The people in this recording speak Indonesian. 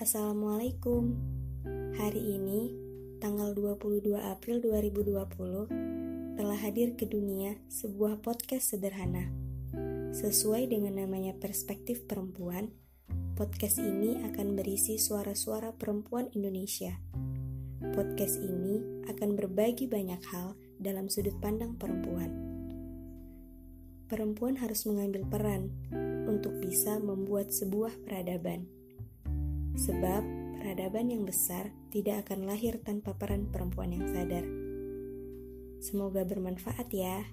Assalamualaikum. Hari ini, tanggal 22 April 2020, telah hadir ke dunia sebuah podcast sederhana. Sesuai dengan namanya Perspektif Perempuan, podcast ini akan berisi suara-suara perempuan Indonesia. Podcast ini akan berbagi banyak hal dalam sudut pandang perempuan. Perempuan harus mengambil peran untuk bisa membuat sebuah peradaban. Sebab peradaban yang besar tidak akan lahir tanpa peran perempuan yang sadar. Semoga bermanfaat ya.